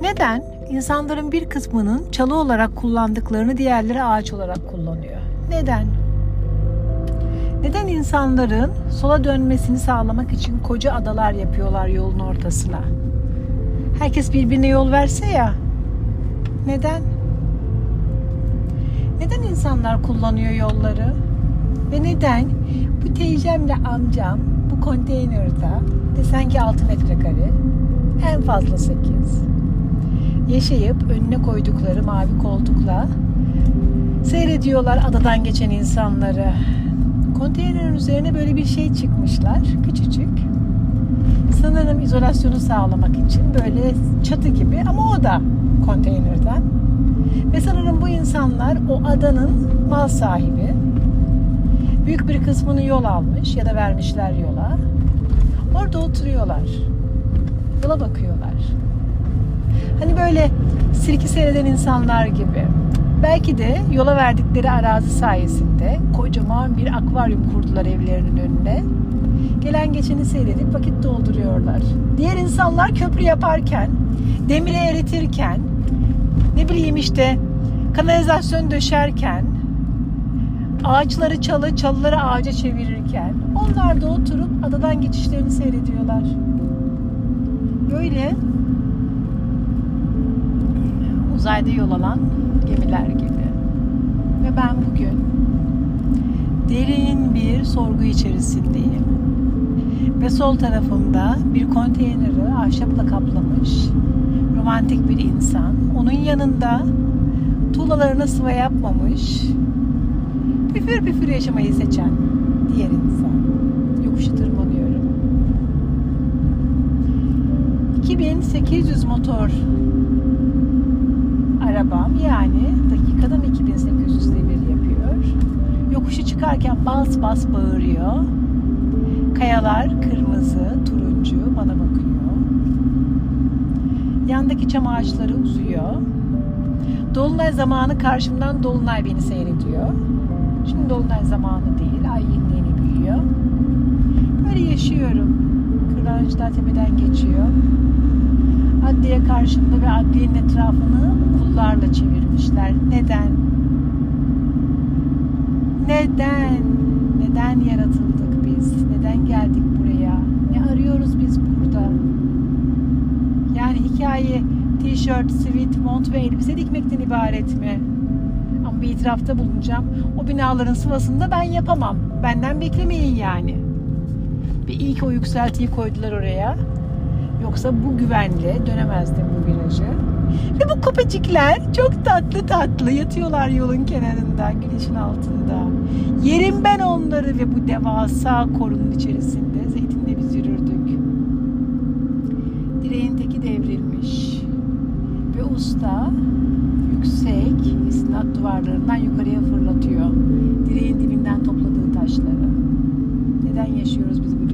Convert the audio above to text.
Neden? İnsanların bir kısmının çalı olarak kullandıklarını diğerleri ağaç olarak kullanıyor. Neden? Neden insanların sola dönmesini sağlamak için koca adalar yapıyorlar yolun ortasına? Herkes birbirine yol verse ya. Neden? Neden insanlar kullanıyor yolları? Ve neden bu teyzemle amcam bu konteynerde desen ki 6 metrekare en fazla 8 yaşayıp önüne koydukları mavi koltukla seyrediyorlar adadan geçen insanları. Konteynerin üzerine böyle bir şey çıkmışlar. Küçücük. Sanırım izolasyonu sağlamak için böyle çatı gibi ama o da konteynerden. Ve sanırım bu insanlar o adanın mal sahibi. Büyük bir kısmını yol almış ya da vermişler yola. Orada oturuyorlar. Yola bakıyorlar. Hani böyle sirki seyreden insanlar gibi. Belki de yola verdikleri arazi sayesinde kocaman bir akvaryum kurdular evlerinin önüne. Gelen geçeni seyredip vakit dolduruyorlar. Diğer insanlar köprü yaparken, demiri eritirken, ne bileyim işte kanalizasyon döşerken, ağaçları çalı, çalıları ağaca çevirirken onlar da oturup adadan geçişlerini seyrediyorlar. Böyle uzayda yol alan gemiler gibi. Ve ben bugün derin bir sorgu içerisindeyim. Ve sol tarafımda bir konteyneri ahşapla kaplamış romantik bir insan. Onun yanında tuğlalarına sıva yapmamış püfür püfür yaşamayı seçen diğer insan. Yokuşu tırmanıyorum. 2800 motor arabam yani dakikadan 2800 devir yapıyor. Yokuşu çıkarken bas bas bağırıyor. Kayalar kırmızı, turuncu bana bakıyor. Yandaki çam ağaçları uzuyor. Dolunay zamanı karşımdan Dolunay beni seyrediyor. Şimdi Dolunay zamanı değil, ay yeni yeni büyüyor. Böyle yaşıyorum. Kırlangıçlar tepeden geçiyor. Adliye karşımda ve adliyenin etrafını kullarla çevirmişler. Neden? Neden? Neden yaratıldık biz? Neden geldik buraya? Ne arıyoruz biz burada? Yani hikaye tişört, sivit, mont ve elbise dikmekten ibaret mi? Ama bir itirafta bulunacağım. O binaların sıvasını da ben yapamam. Benden beklemeyin yani. Ve iyi ki o yükseltiyi koydular oraya. Yoksa bu güvenle dönemezdim bu virajı. Ve bu kopacıklar çok tatlı tatlı yatıyorlar yolun kenarında, güneşin altında. Yerim ben onları ve bu devasa korunun içerisinde zeytinle biz yürürdük. Direğin teki devrilmiş. Ve usta yüksek istinat duvarlarından yukarıya fırlatıyor. Direğin dibinden topladığı taşları. Neden yaşıyoruz biz bu